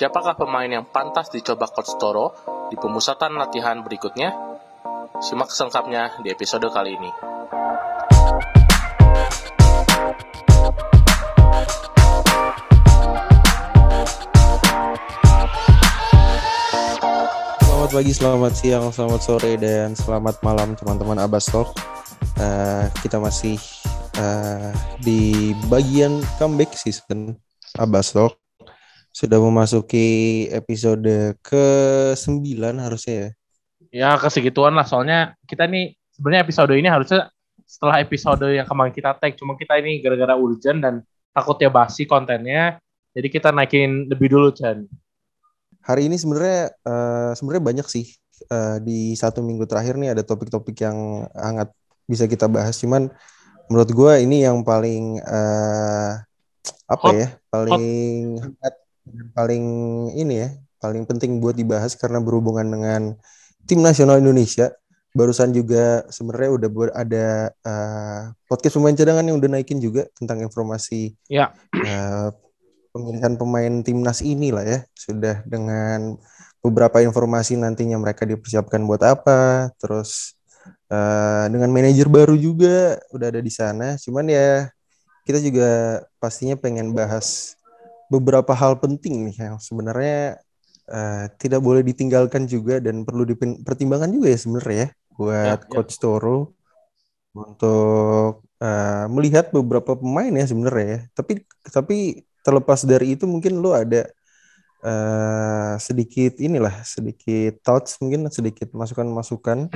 Siapakah pemain yang pantas dicoba Coach Toro di pemusatan latihan berikutnya? Simak selengkapnya di episode kali ini. Selamat pagi, selamat siang, selamat sore, dan selamat malam teman-teman Abbas Talk. Uh, kita masih uh, di bagian comeback season Abbas Talk. Sudah memasuki episode ke-9 harusnya ya. Ya ke segituan lah soalnya kita nih sebenarnya episode ini harusnya setelah episode yang kemarin kita tag cuma kita ini gara-gara urgent dan takutnya basi kontennya jadi kita naikin lebih dulu Chan. Hari ini sebenarnya uh, sebenarnya banyak sih uh, di satu minggu terakhir nih ada topik-topik yang hangat bisa kita bahas cuman menurut gue ini yang paling uh, apa hot, ya paling hot. hangat paling ini ya paling penting buat dibahas karena berhubungan dengan tim nasional Indonesia. Barusan juga sebenarnya udah ada uh, podcast pemain cadangan yang udah naikin juga tentang informasi ya. uh, pemilihan pemain timnas ini lah ya. Sudah dengan beberapa informasi nantinya mereka dipersiapkan buat apa. Terus uh, dengan manajer baru juga udah ada di sana. Cuman ya kita juga pastinya pengen bahas beberapa hal penting nih yang sebenarnya uh, tidak boleh ditinggalkan juga dan perlu dipertimbangkan juga ya sebenarnya ya buat ya, ya. coach. Toro untuk uh, melihat beberapa pemain ya sebenarnya ya. Tapi tapi terlepas dari itu mungkin lo ada uh, sedikit inilah sedikit thoughts mungkin sedikit masukan-masukan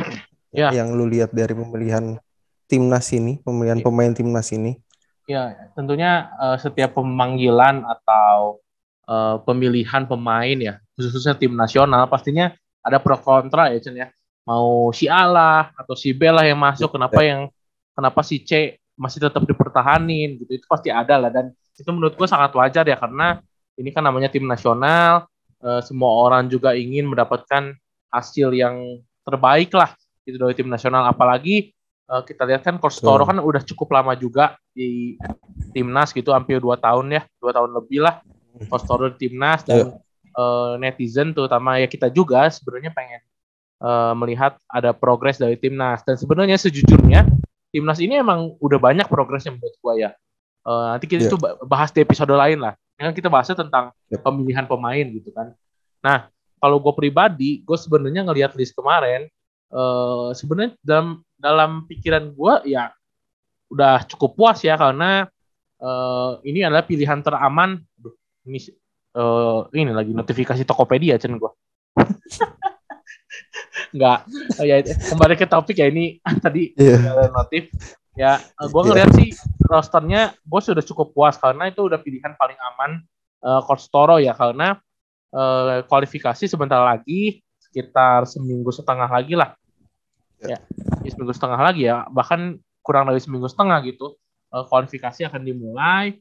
ya. yang lo lihat dari pemilihan timnas ini, pemilihan ya. pemain timnas ini. Ya, tentunya uh, setiap pemanggilan atau uh, pemilihan pemain ya, khususnya tim nasional pastinya ada pro kontra ya Chen ya. Mau si A lah atau si B lah yang masuk, kenapa yang kenapa si C masih tetap dipertahanin gitu. Itu pasti ada lah dan itu menurut gue sangat wajar ya karena ini kan namanya tim nasional, uh, semua orang juga ingin mendapatkan hasil yang terbaik lah gitu dari tim nasional. Apalagi uh, kita lihat kan Coach Toro kan udah cukup lama juga di timnas gitu hampir dua tahun ya dua tahun lebih lah Coach Toro di timnas dan. Iya. uh, netizen terutama ya kita juga sebenarnya pengen uh, melihat ada progres dari timnas dan sebenarnya sejujurnya timnas ini emang udah banyak progresnya menurut gua ya uh, nanti kita yeah. itu bahas di episode lain lah kan kita bahasnya tentang yeah. pemilihan pemain gitu kan nah kalau gue pribadi gue sebenarnya ngelihat list kemarin uh, sebenarnya dalam dalam pikiran gue ya udah cukup puas ya karena uh, ini adalah pilihan teraman. Aduh, ini uh, ini lagi notifikasi Tokopedia cen gue. Nggak, oh ya kembali ke topik ya ini tadi yeah. notif. Ya, uh, gue ngeliat yeah. sih rosternya gue sudah cukup puas karena itu udah pilihan paling aman uh, Coach Toro ya karena uh, kualifikasi sebentar lagi sekitar seminggu setengah lagi lah ya, ya seminggu setengah lagi ya. Bahkan kurang dari seminggu setengah gitu uh, kualifikasi akan dimulai.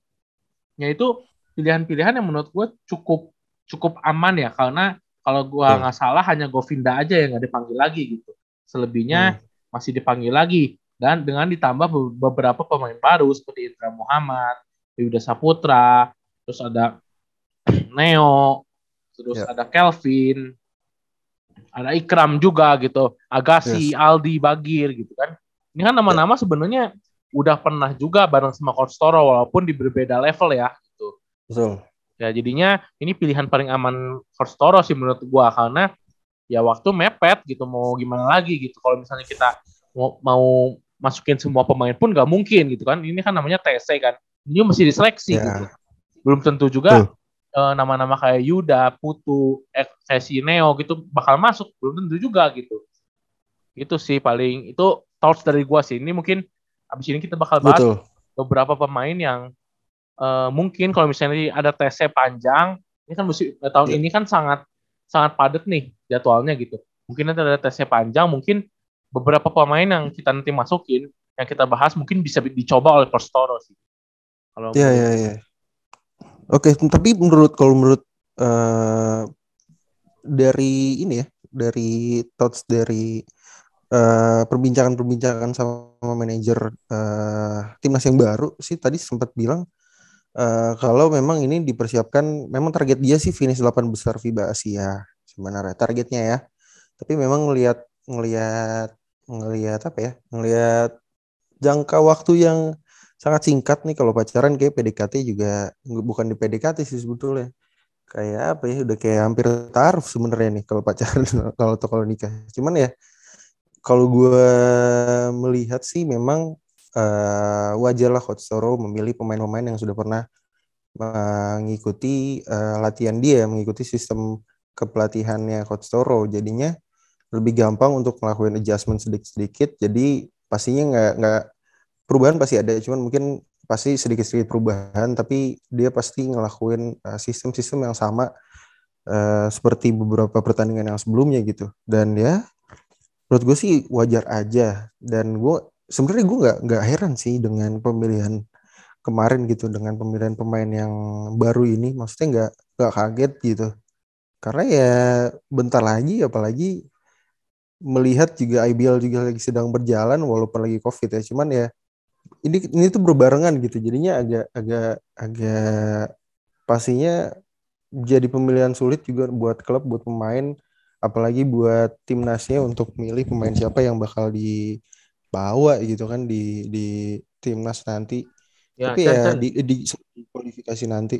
Yaitu pilihan-pilihan yang menurut gue cukup cukup aman ya. Karena kalau gue hmm. nggak salah hanya Govinda aja yang nggak dipanggil lagi gitu. Selebihnya hmm. masih dipanggil lagi. Dan dengan ditambah beberapa pemain baru seperti Indra Muhammad, Yuda Saputra, terus ada Neo, terus yeah. ada Kelvin, ada Ikram juga gitu, Agassi, yes. Aldi, Bagir gitu kan. Ini kan nama-nama sebenarnya udah pernah juga bareng sama Coach Toro walaupun di berbeda level ya gitu. Betul. Ya jadinya ini pilihan paling aman Coach Toro sih menurut gua karena ya waktu mepet gitu mau gimana lagi gitu kalau misalnya kita mau, mau masukin semua pemain pun nggak mungkin gitu kan ini kan namanya TC kan ini mesti diseleksi yeah. gitu belum tentu juga uh, nama-nama kayak Yuda, Putu, eh, Sesi Neo gitu bakal masuk belum tentu juga gitu. Itu sih paling itu thoughts dari gua sih. Ini mungkin abis ini kita bakal bahas Betul. beberapa pemain yang uh, mungkin kalau misalnya ada TC panjang, ini kan musim uh, tahun yeah. ini kan sangat sangat padat nih jadwalnya gitu. Mungkin nanti ada TC panjang, mungkin beberapa pemain yang kita nanti masukin yang kita bahas mungkin bisa dicoba oleh Postoro sih. Kalau Iya iya iya. Oke, tapi menurut kalau menurut uh, dari ini ya, dari thoughts dari uh, perbincangan-perbincangan sama manajer uh, timnas yang baru sih tadi sempat bilang uh, kalau memang ini dipersiapkan memang target dia sih finish 8 besar FIBA Asia sebenarnya targetnya ya. Tapi memang ngelihat ngelihat ngelihat apa ya? Ngelihat jangka waktu yang sangat singkat nih kalau pacaran kayak PDKT juga bukan di PDKT sih sebetulnya. Kayak apa ya udah kayak hampir taruh sebenarnya nih kalau pacaran kalau atau kalau nikah. Cuman ya kalau gue melihat sih memang uh, wajar lah Coach Toro memilih pemain-pemain yang sudah pernah mengikuti uh, latihan dia mengikuti sistem kepelatihannya Coach Toro. Jadinya lebih gampang untuk melakukan adjustment sedikit-sedikit. Jadi pastinya nggak nggak perubahan pasti ada cuman mungkin pasti sedikit-sedikit perubahan tapi dia pasti ngelakuin uh, sistem-sistem yang sama uh, seperti beberapa pertandingan yang sebelumnya gitu. Dan ya menurut gue sih wajar aja. Dan gue sebenarnya gue nggak nggak heran sih dengan pemilihan kemarin gitu dengan pemilihan pemain yang baru ini. Maksudnya nggak nggak kaget gitu. Karena ya bentar lagi apalagi melihat juga IBL juga lagi sedang berjalan walaupun lagi covid ya. Cuman ya ini ini tuh berbarengan gitu. Jadinya agak agak agak pastinya jadi pemilihan sulit juga buat klub buat pemain. Apalagi buat timnasnya untuk milih pemain siapa yang bakal dibawa gitu kan di di timnas nanti. Ya, tapi Chan, ya Chan. di di kualifikasi nanti.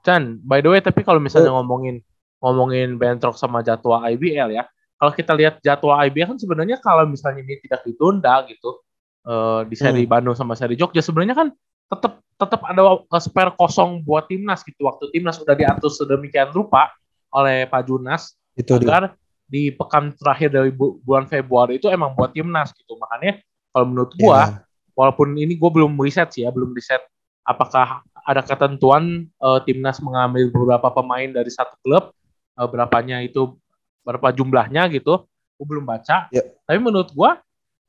Chan by the way tapi kalau misalnya oh. ngomongin ngomongin bentrok sama jadwal IBL ya. Kalau kita lihat jadwal IBL kan sebenarnya kalau misalnya ini tidak ditunda gitu uh, di seri hmm. Bandung sama seri Jogja sebenarnya kan tetap tetap ada spare kosong buat timnas gitu waktu timnas sudah diatur sedemikian rupa oleh Pak Junas itu agar dia. di pekan terakhir dari bu bulan Februari itu emang buat timnas gitu makanya kalau menurut gua yeah. walaupun ini gua belum riset sih ya belum riset apakah ada ketentuan uh, timnas mengambil beberapa pemain dari satu klub uh, berapanya itu berapa jumlahnya gitu gua belum baca yeah. tapi menurut gua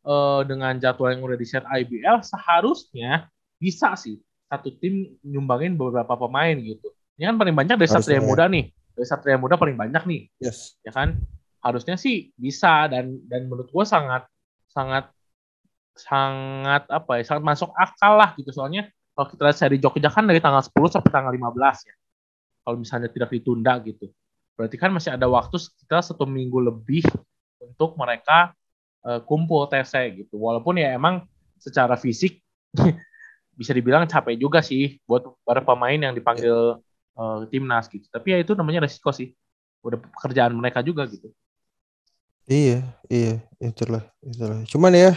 uh, dengan jadwal yang udah di set IBL seharusnya bisa sih satu tim nyumbangin beberapa pemain gitu. Ini kan paling banyak dari Satria ya. Muda nih. Dari Satria Muda paling banyak nih. Yes. Ya kan? Harusnya sih bisa dan dan menurut gua sangat sangat sangat apa ya? Sangat masuk akal lah gitu soalnya kalau kita lihat seri Jogja kan dari tanggal 10 sampai tanggal 15 ya. Kalau misalnya tidak ditunda gitu. Berarti kan masih ada waktu sekitar satu minggu lebih untuk mereka uh, kumpul TC gitu. Walaupun ya emang secara fisik bisa dibilang capek juga sih buat para pemain yang dipanggil uh, timnas gitu. Tapi ya itu namanya resiko sih. Udah pekerjaan mereka juga gitu. Iya, iya, itulah, itulah. Cuman ya,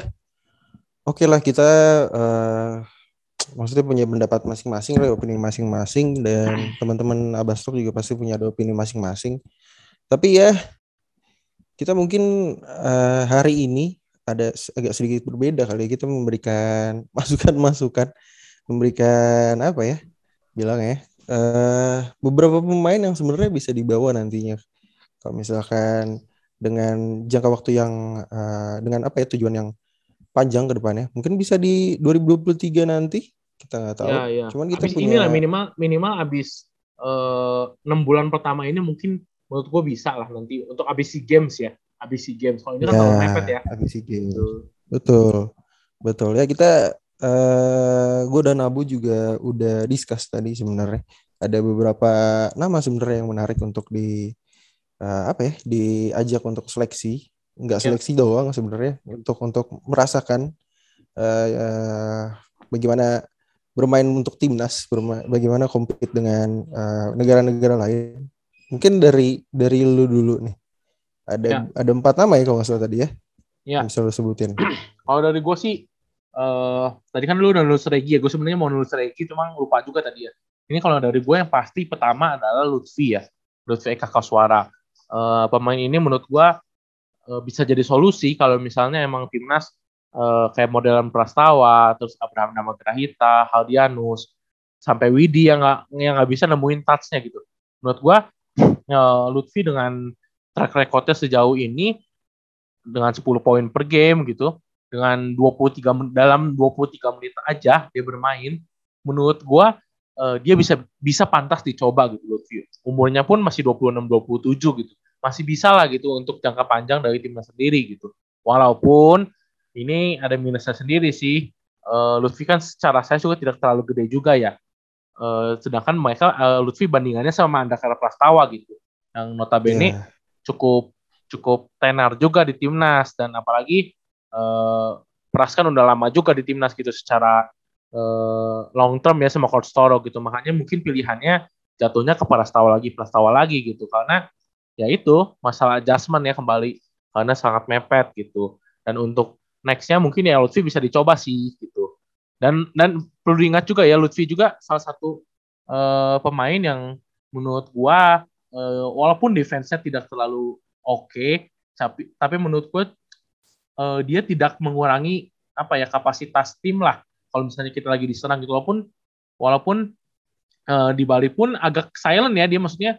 oke okay lah kita uh, maksudnya punya pendapat masing-masing lah, opini masing-masing dan teman-teman Abastok juga pasti punya ada opini masing-masing. Tapi ya kita mungkin uh, hari ini ada agak sedikit berbeda kali ya. kita memberikan masukan-masukan memberikan apa ya bilang ya uh, beberapa pemain yang sebenarnya bisa dibawa nantinya kalau misalkan dengan jangka waktu yang uh, dengan apa ya tujuan yang panjang ke depannya mungkin bisa di 2023 nanti kita nggak tahu ya, ya. cuman kita abis punya inilah minimal minimal abis enam uh, bulan pertama ini mungkin menurut gue bisa lah nanti untuk abis games ya abis games. Kalau ini kan ya, terlalu mepet ya. abis games. Betul betul, betul. ya kita uh, eh, gue dan Abu juga udah discuss tadi sebenarnya. Ada beberapa nama sebenarnya yang menarik untuk di uh, apa ya diajak untuk seleksi. Nggak ya. seleksi ya. doang sebenarnya untuk untuk merasakan uh, uh, bagaimana bermain untuk timnas, bermain, bagaimana compete dengan negara-negara uh, lain Mungkin dari dari lu dulu nih. Ada ya. ada empat nama ya kalau nggak salah tadi ya. Ya. bisa lu sebutin. kalau dari gue sih, uh, tadi kan lu udah nulis Regi ya. Gue sebenarnya mau nulis Regi, cuma lupa juga tadi ya. Ini kalau dari gue yang pasti pertama adalah Lutfi ya. Lutfi Eka Koswara. Uh, pemain ini menurut gue uh, bisa jadi solusi kalau misalnya emang timnas uh, kayak modelan Prastawa, terus Abraham Namagrahita, Haldianus, sampai Widi yang nggak yang nggak bisa nemuin touchnya gitu. Menurut gue uh, Lutfi dengan track recordnya sejauh ini dengan 10 poin per game gitu dengan 23 dalam 23 menit aja dia bermain menurut gua uh, dia bisa bisa pantas dicoba gitu Lutfi. Umurnya pun masih 26 27 gitu. Masih bisa lah gitu untuk jangka panjang dari timnas sendiri gitu. Walaupun ini ada minusnya sendiri sih. Uh, Lutfi kan secara saya juga tidak terlalu gede juga ya Uh, sedangkan mereka uh, Lutfi bandingannya sama Andakara Prastawa gitu, yang notabene yeah. cukup cukup tenar juga di timnas. Dan apalagi uh, Pras kan udah lama juga di timnas gitu secara uh, long term ya sama Coach Toro gitu, makanya mungkin pilihannya jatuhnya ke Prastawa lagi, Prastawa lagi gitu. Karena ya itu masalah adjustment ya kembali. Karena sangat mepet gitu. Dan untuk nextnya mungkin ya Lutfi bisa dicoba sih gitu dan dan perlu diingat juga ya Lutfi juga salah satu uh, pemain yang menurut gua uh, walaupun defense-nya tidak terlalu oke okay, tapi tapi menurut gua uh, dia tidak mengurangi apa ya kapasitas tim lah kalau misalnya kita lagi diserang gitu walaupun walaupun uh, di Bali pun agak silent ya dia maksudnya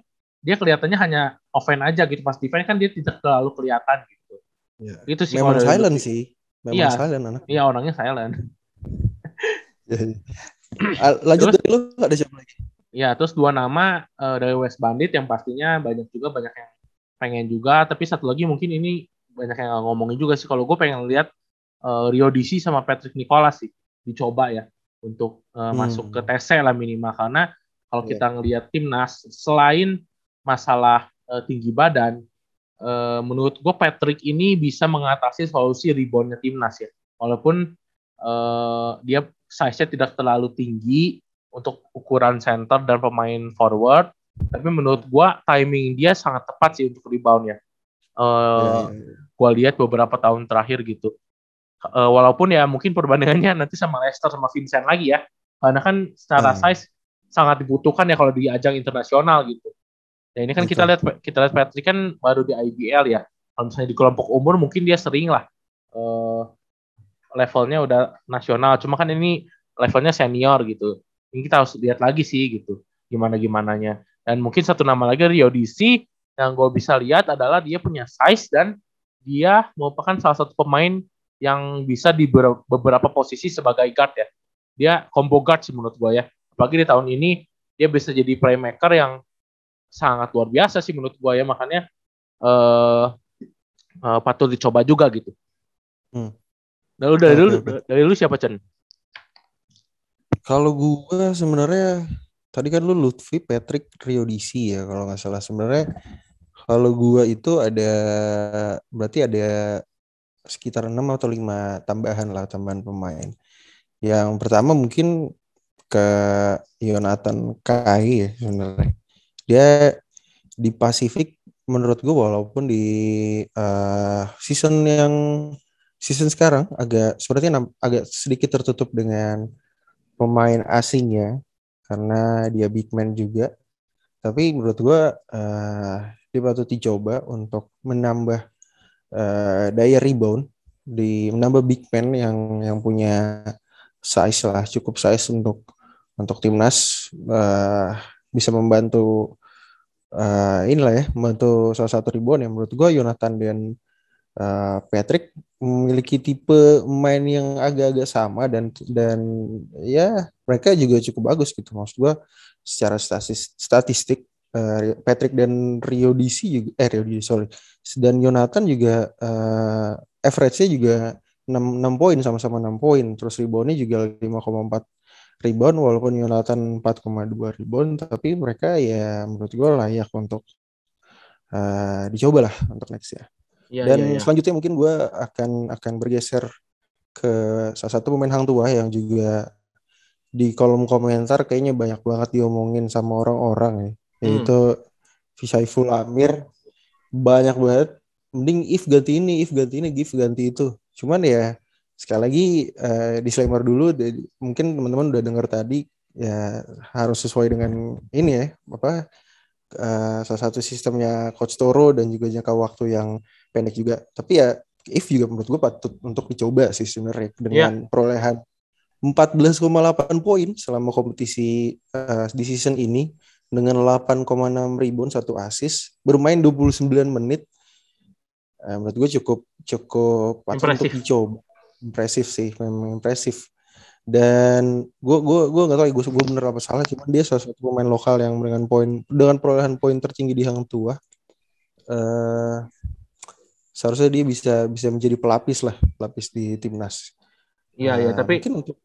dia kelihatannya hanya offense aja gitu pas defense kan dia tidak terlalu kelihatan gitu. Ya. Itu sih memang silent sih. Memang iya, silent anak. Iya orangnya silent. Ya, ya. Lanjut terus, dari lu ada siapa lagi? Ya terus dua nama uh, dari West Bandit yang pastinya banyak juga banyak yang pengen juga tapi satu lagi mungkin ini banyak yang ngomongin juga sih kalau gue pengen lihat uh, Rio DC sama Patrick Nicholas sih dicoba ya untuk uh, hmm. masuk ke TC lah minimal karena kalau yeah. kita ngelihat timnas selain masalah uh, tinggi badan uh, menurut gue Patrick ini bisa mengatasi solusi reboundnya timnas ya walaupun uh, dia size-nya tidak terlalu tinggi untuk ukuran center dan pemain forward. Tapi menurut gue timing dia sangat tepat sih untuk rebound ya uh, yeah, yeah, gue lihat beberapa tahun terakhir gitu. Uh, walaupun ya mungkin perbandingannya nanti sama Leicester sama Vincent lagi ya. Karena kan secara hmm. size sangat dibutuhkan ya kalau di ajang internasional gitu. Ya ini kan Betul. kita lihat kita lihat Patrick kan baru di IBL ya. Kalau misalnya di kelompok umur mungkin dia sering lah. Uh, levelnya udah nasional. Cuma kan ini levelnya senior gitu. Ini kita harus lihat lagi sih gitu. Gimana gimananya. Dan mungkin satu nama lagi Rio DC yang gue bisa lihat adalah dia punya size dan dia merupakan salah satu pemain yang bisa di beberapa posisi sebagai guard ya. Dia combo guard sih menurut gue ya. Apalagi di tahun ini dia bisa jadi playmaker yang sangat luar biasa sih menurut gue ya makanya uh, uh, patut dicoba juga gitu. Hmm. Dari lu dari, lu dari lu siapa Chen? Kalau gue sebenarnya tadi kan lu Lutfi, Patrick, Rio DC ya kalau nggak salah sebenarnya kalau gue itu ada berarti ada sekitar enam atau lima tambahan lah tambahan pemain. Yang pertama mungkin ke Yonatan Kai ya sebenarnya dia di Pasifik menurut gue walaupun di uh, season yang season sekarang agak sepertinya agak sedikit tertutup dengan pemain asingnya karena dia big man juga. Tapi menurut gue uh, dia patut dicoba untuk menambah uh, daya rebound di menambah big man yang yang punya size lah cukup size untuk untuk timnas uh, bisa membantu uh, inilah ya membantu salah satu ribuan yang menurut gue Yonatan dan uh, Patrick memiliki tipe main yang agak-agak sama dan dan ya mereka juga cukup bagus gitu maksud gue secara statistik, statistik uh, Patrick dan Rio DC juga eh Rio DC sorry dan Yonatan juga uh, average-nya juga 6, 6 poin sama-sama 6 poin terus reboundnya juga 5,4 rebound walaupun Yonatan 4,2 rebound tapi mereka ya menurut gue layak untuk uh, dicoba lah untuk next ya. Ya Dan ya, ya. selanjutnya mungkin gue akan akan bergeser ke salah satu pemain hang tua yang juga di kolom komentar kayaknya banyak banget diomongin sama orang-orang ya. Hmm. Yaitu Visaiful Amir banyak banget mending if ganti ini, if ganti ini, if ganti itu. Cuman ya sekali lagi uh, disclaimer dulu mungkin teman-teman udah dengar tadi ya harus sesuai dengan ini ya apa uh, salah satu sistemnya coach Toro dan juga jangka waktu yang pendek juga. Tapi ya if juga menurut gue patut untuk dicoba sih sebenarnya dengan yeah. perolehan 14,8 poin selama kompetisi uh, di season ini dengan 8,6 rebound satu assist bermain 29 menit. Uh, menurut gue cukup cukup patut untuk dicoba. Impresif sih memang impresif. Dan gue gue gue nggak tahu ya gue gue bener apa salah cuman dia salah satu pemain lokal yang dengan poin dengan perolehan poin tertinggi di Hang Tua uh, seharusnya dia bisa bisa menjadi pelapis lah pelapis di timnas iya iya tapi mungkin untuk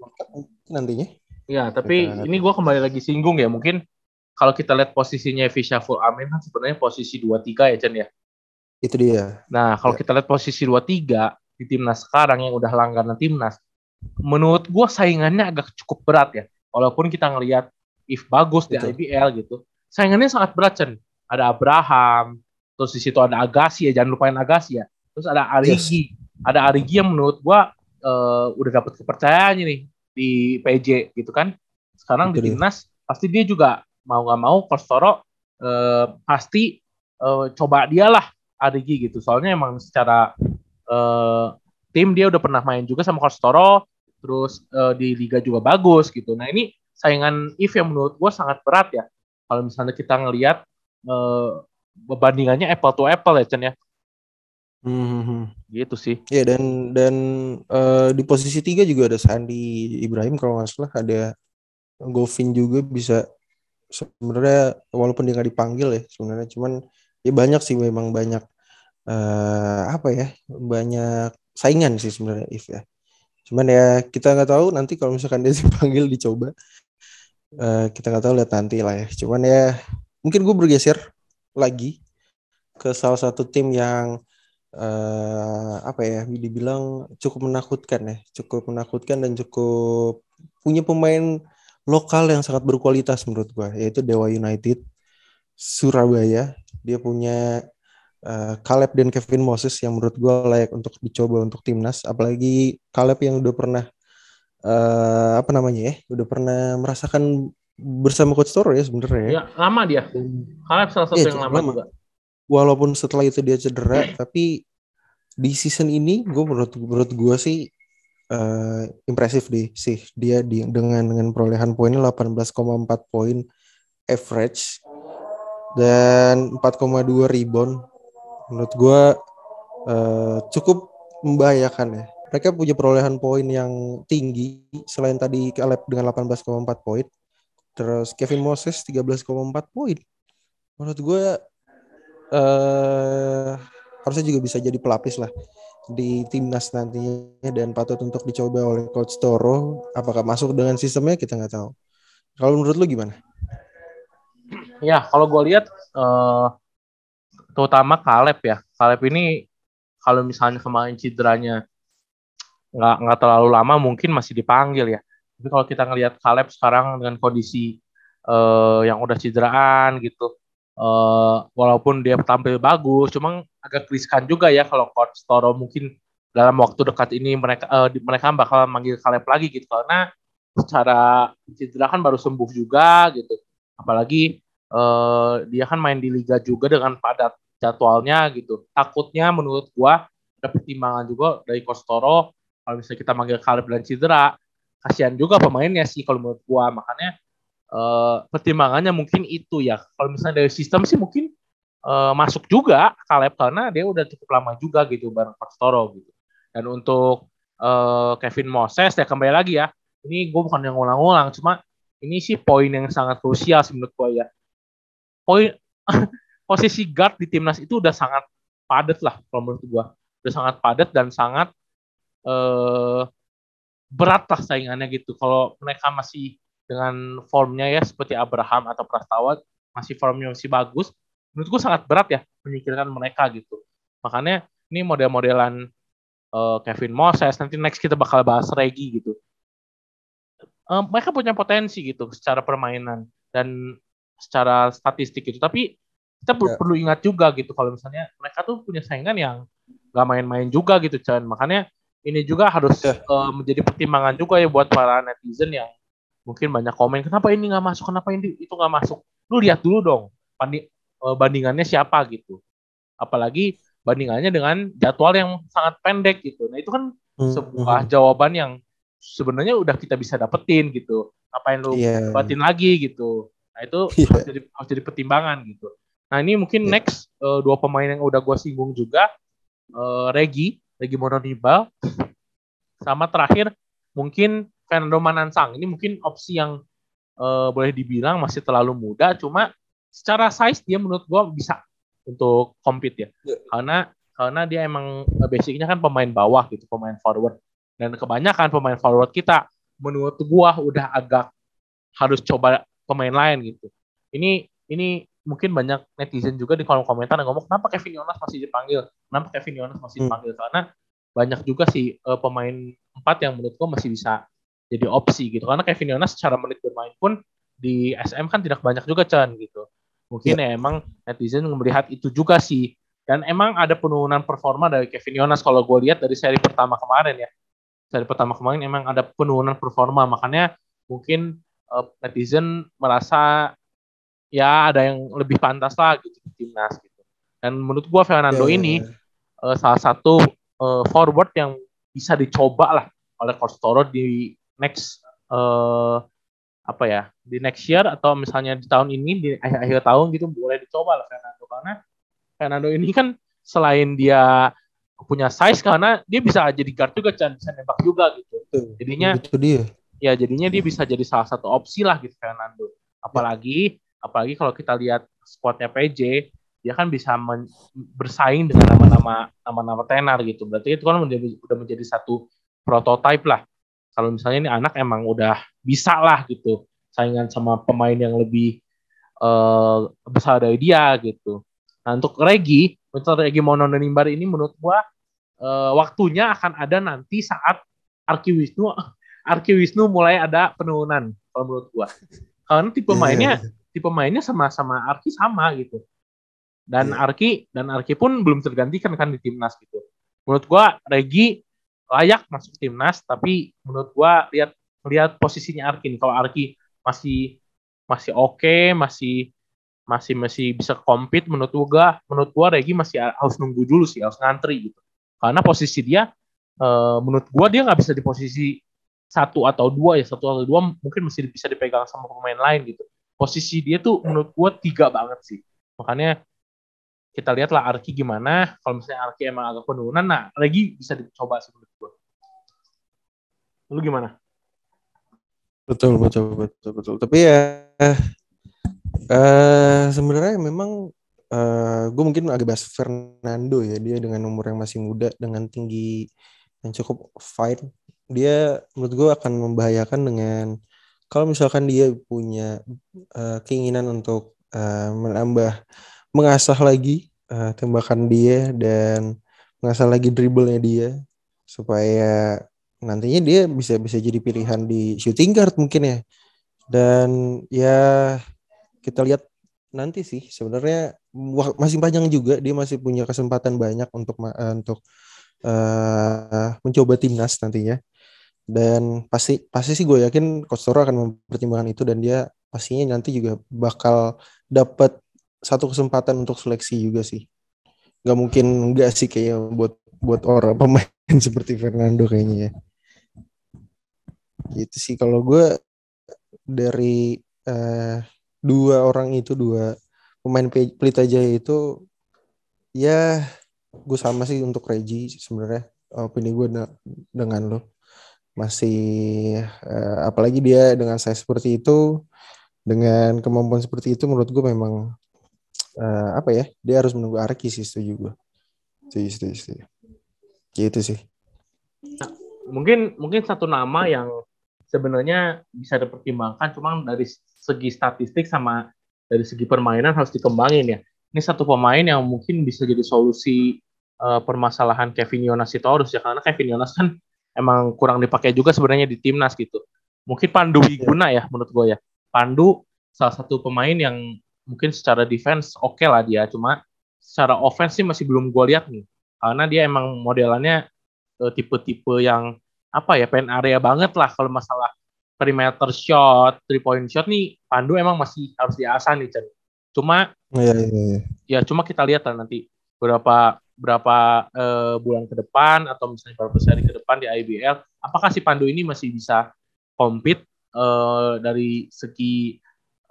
nantinya Iya, tapi Kita- ini gue kembali lagi singgung ya. Mungkin kalau kita lihat posisinya Fisha Full Amin kan sebenarnya posisi 2-3 ya, Chen ya. Itu dia. Nah, kalau Ya. kita lihat posisi 2-3 di timnas sekarang yang udah langganan timnas, menurut gue saingannya agak cukup berat ya. Walaupun kita ngelihat if bagus di Betul. IBL gitu, saingannya sangat berat Chen. Ada Abraham, terus di situ ada Agassi ya, jangan lupain Agassi ya. Terus ada Arigi, ada Arigi yang menurut gue eh, udah dapat kepercayaan nih di PJ gitu kan. Sekarang Itu di timnas pasti dia juga mau nggak mau Kostoro eh, pasti eh, coba dialah Arigi gitu. Soalnya emang secara eh, tim dia udah pernah main juga sama Kostoro, terus eh, di liga juga bagus gitu. Nah ini saingan If yang menurut gue sangat berat ya. Kalau misalnya kita ngelihat eh, perbandingannya apple to apple ya Chen ya, Hmm. gitu sih. Ya dan dan eh, di posisi tiga juga ada Sandi Ibrahim kalau nggak salah. Ada Govin juga bisa sebenarnya walaupun dia nggak dipanggil ya sebenarnya cuman ya banyak sih memang banyak eh apa ya banyak saingan sih sebenarnya If ya. Cuman ya kita nggak tahu nanti kalau misalkan dia dipanggil dicoba Eh, kita nggak tahu lihat nanti lah ya. Cuman ya mungkin gue bergeser lagi ke salah satu tim yang eh apa ya dibilang cukup menakutkan ya. Cukup menakutkan dan cukup punya pemain lokal yang sangat berkualitas menurut gua yaitu Dewa United Surabaya. Dia punya eh, Caleb dan Kevin Moses yang menurut gua layak untuk dicoba untuk timnas. Apalagi Caleb yang udah pernah eh apa namanya ya udah pernah merasakan bersama coach Toro ya sebenarnya ya. Ya lama dia. Kaleb salah satu Iya, yang lama, lama. juga. walaupun setelah itu dia cedera tapi di season ini gue menurut menurut gue sih eh, impresif deh sih dia di, dengan dengan perolehan poinnya 18,4 poin average dan 4,2 rebound menurut gue eh, cukup membahayakan ya mereka punya perolehan poin yang tinggi selain tadi Caleb dengan 18,4 poin terus Kevin Moses 13,4 poin menurut gue eh harusnya juga bisa jadi pelapis lah di timnas nantinya dan patut untuk dicoba oleh coach Toro apakah masuk dengan sistemnya kita nggak tahu kalau menurut lu gimana Ya, kalau gue lihat eh terutama Kaleb ya. Kaleb ini kalau misalnya kemarin cederanya nggak nggak terlalu lama mungkin masih dipanggil ya. Tapi kalau kita ngelihat Kaleb sekarang dengan kondisi eh yang udah cederaan gitu, eh walaupun dia tampil bagus, cuma agak riskan juga ya kalau coach Toro mungkin dalam waktu dekat ini mereka di- mereka bakal manggil Kaleb lagi gitu karena secara cedera kan baru sembuh juga gitu. Apalagi eh, dia kan main di liga juga dengan padat jadwalnya gitu. Takutnya menurut gua ada pertimbangan juga dari Coach kalau misalnya kita manggil Kaleb dan cedera, kasihan juga pemainnya sih kalau menurut gua. Makanya eh, pertimbangannya mungkin itu ya. Kalau misalnya dari sistem sih mungkin eh, masuk juga Kaleb karena dia udah cukup lama juga gitu bareng Coach Toro gitu. Dan untuk eh, Kevin Moses ya kembali lagi ya. Ini gue bukan yang ngulang-ngulang, cuma ini sih poin yang sangat krusial sih menurut gue ya. Poin posisi guard di timnas itu udah sangat padat lah kalau menurut gue. Udah sangat padat dan sangat eh berat lah saingannya gitu. Kalau mereka masih dengan formnya ya seperti Abraham atau Prastawa masih formnya masih bagus, menurut gue sangat berat ya menyingkirkan mereka gitu. Makanya ini model-modelan eh, Kevin Moses nanti next kita bakal bahas Regi gitu. Eh, mereka punya potensi gitu secara permainan dan secara statistik gitu. Tapi kita Ya. perlu ingat juga gitu kalau misalnya mereka tuh punya saingan yang gak main-main juga gitu Chan. Makanya ini juga harus Ya. eh, menjadi pertimbangan juga ya buat para netizen yang mungkin banyak komen kenapa ini nggak masuk? Kenapa ini itu nggak masuk? Lu lihat dulu dong bandi- eh, bandingannya siapa gitu. Apalagi bandingannya dengan jadwal yang sangat pendek gitu. Nah itu kan Hmm, sebuah jawaban yang sebenarnya udah kita bisa dapetin gitu. Ngapain lu Iya. batin lagi gitu? Nah itu Iya. harus jadi harus jadi pertimbangan gitu. Nah ini mungkin Iya. next eh, dua pemain yang udah gue singgung juga eh, Regi Regi Mononibal. Sama terakhir mungkin Fernando Manansang. Ini mungkin opsi yang eh, boleh dibilang masih terlalu muda cuma secara size dia menurut gue bisa untuk compete ya. Iya. karena karena dia emang eh, basicnya kan pemain bawah gitu pemain forward. Dan kebanyakan pemain forward kita menurut gua udah agak harus coba pemain lain gitu. Ini ini mungkin banyak netizen juga di kolom komentar yang ngomong kenapa Kevin Yonas masih dipanggil, kenapa Kevin Yonas masih hmm. dipanggil hmm. karena banyak juga sih uh, pemain empat yang menurut gue masih bisa jadi opsi gitu karena Kevin Yonas secara menit bermain pun di SM kan tidak banyak juga Chan gitu mungkin yeah. ya emang netizen melihat itu juga sih dan emang ada penurunan performa dari Kevin Yonas kalau gue lihat dari seri pertama kemarin ya seri pertama kemarin emang ada penurunan performa makanya mungkin uh, netizen merasa ya ada yang lebih pantas lah gitu di timnas gitu dan menurut gue Fernando yeah. ini uh, salah satu uh, forward yang bisa dicoba lah oleh Coach Toro di next uh, apa ya di next year atau misalnya di tahun ini di akhir, akhir tahun gitu boleh dicoba lah Fernando. Karena Fernando ini kan selain dia punya size karena dia bisa jadi guard juga Chan bisa nembak juga gitu. Jadinya itu dia. ya jadinya dia bisa jadi salah satu opsi lah gitu Fernando. Apalagi apalagi kalau kita lihat squadnya PJ dia kan bisa bersaing dengan nama-nama nama-nama tenar gitu. Berarti itu kan menjadi, udah menjadi satu prototipe lah. Kalau misalnya ini anak emang udah bisa lah gitu saingan sama pemain yang lebih uh, besar dari dia gitu. Nah untuk Regi, untuk Regi Mononimbar ini menurut gua uh, waktunya akan ada nanti saat Arki Wisnu Arki Wisnu mulai ada penurunan kalau menurut gua. Karena tipe iya, mainnya tipe mainnya sama-sama Arki sama gitu dan yeah. Arki dan Arki pun belum tergantikan kan di timnas gitu. Menurut gua Regi layak masuk timnas tapi menurut gua lihat lihat posisinya Arki nih. Kalau Arki masih masih oke, okay, masih masih masih bisa compete menurut gua menurut gua Regi masih harus nunggu dulu sih, harus ngantri gitu. Karena posisi dia uh, menurut gua dia nggak bisa di posisi satu atau dua ya satu atau dua mungkin masih bisa dipegang sama pemain lain gitu. Posisi dia tuh menurut gua tiga banget sih. Makanya kita lihatlah Arki gimana. Kalau misalnya Arki emang agak penurunan, nah lagi bisa dicoba menurut gue. Lu gimana? Betul, betul, betul, betul. Tapi ya uh, sebenarnya memang uh, eh, gue mungkin agak bahas Fernando ya. Dia dengan umur yang masih muda, dengan tinggi yang cukup fine, dia menurut gue akan membahayakan dengan kalau misalkan dia punya uh, keinginan untuk uh, menambah mengasah lagi uh, tembakan dia dan mengasah lagi dribblenya dia supaya nantinya dia bisa bisa jadi pilihan di shooting guard mungkin ya. Dan ya kita lihat nanti sih sebenarnya masih panjang juga. Dia masih punya kesempatan banyak untuk uh, untuk uh, mencoba timnas nantinya. Dan pasti pasti sih gue yakin Coach akan mempertimbangkan itu dan dia pastinya nanti juga bakal dapat satu kesempatan untuk seleksi juga sih. Gak mungkin enggak sih kayak buat buat orang pemain seperti Fernando kayaknya ya. Gitu sih kalau gue dari uh, dua orang itu dua pemain Pelita Jaya itu ya gue sama sih untuk Reggie sebenarnya opini gue dengan lo masih uh, apalagi dia dengan saya seperti itu dengan kemampuan seperti itu menurut gue memang uh, apa ya dia harus menunggu Arki sih setuju gue setuju setuju setuju. Gitu sih. Nah, mungkin mungkin satu nama yang sebenarnya bisa dipertimbangkan cuma dari segi statistik sama dari segi permainan harus dikembangin ya. Ini satu pemain yang mungkin bisa jadi solusi uh, permasalahan Kevin Yonas itu harus ya karena Kevin Yonas kan emang kurang dipakai juga sebenarnya di timnas gitu. Mungkin Pandu Wiguna ya menurut gue ya. Pandu salah satu pemain yang mungkin secara defense oke okay lah dia cuma secara offense sih masih belum gue lihat nih karena dia emang modelannya uh, tipe-tipe yang apa ya pen area banget lah kalau masalah perimeter shot, three point shot nih Pandu emang masih harus diasah nih Chen. Cuma ya, ya, ya. ya cuma kita lihat lah nanti berapa berapa uh, bulan ke depan atau misalnya beberapa seri ke depan di IBL apakah si Pandu ini masih bisa compete uh, dari segi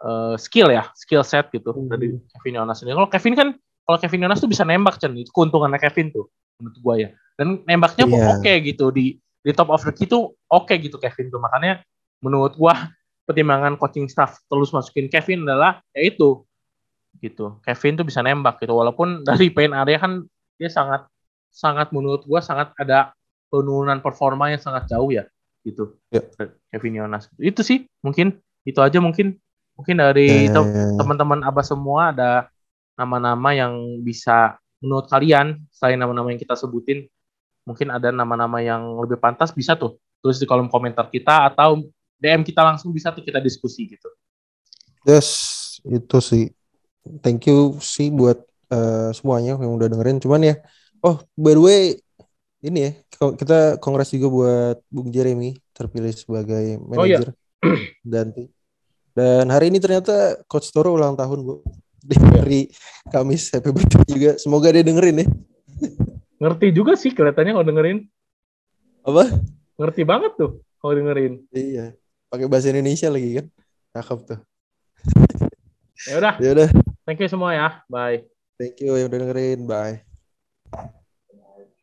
uh, skill ya, skill set gitu hmm. dari Kevin Yonas ini. Kalau Kevin kan, kalau Kevin Yonas tuh bisa nembak Chen, itu keuntungannya Kevin tuh menurut gue ya. Dan nembaknya yeah. oke okay, gitu di di top of the key tuh oke okay gitu Kevin tuh. Makanya menurut gue pertimbangan coaching staff terus masukin Kevin adalah ya itu gitu. Kevin tuh bisa nembak gitu walaupun dari paint area kan dia sangat sangat menurut gue sangat ada penurunan performa yang sangat jauh ya gitu. Yeah. Kevin Yonas. Itu sih mungkin Itu aja mungkin mungkin dari ya. teman-teman Abah semua ada nama-nama yang bisa menurut kalian selain nama-nama yang kita sebutin mungkin ada nama-nama yang lebih pantas bisa tuh tulis di kolom komentar kita atau DM kita langsung bisa tuh kita diskusi gitu. Yes, itu sih. Thank you sih buat eh, semuanya yang udah dengerin. Cuman ya, oh by the way, ini ya kita kongres juga buat Bung Jeremy terpilih sebagai Oh, iya. manajer ganti. Dan hari ini ternyata Coach Toro ulang tahun bu di Iya. hari Kamis. Happy birthday juga. Semoga dia dengerin ya. Ngerti juga sih kelihatannya kalau dengerin. Apa? Ngerti banget tuh kalau dengerin. Iya. Pakai bahasa Indonesia lagi kan. Cakep tuh. Ya udah, Ya udah. thank you semua ya. Bye. Thank you yang udah dengerin. Bye.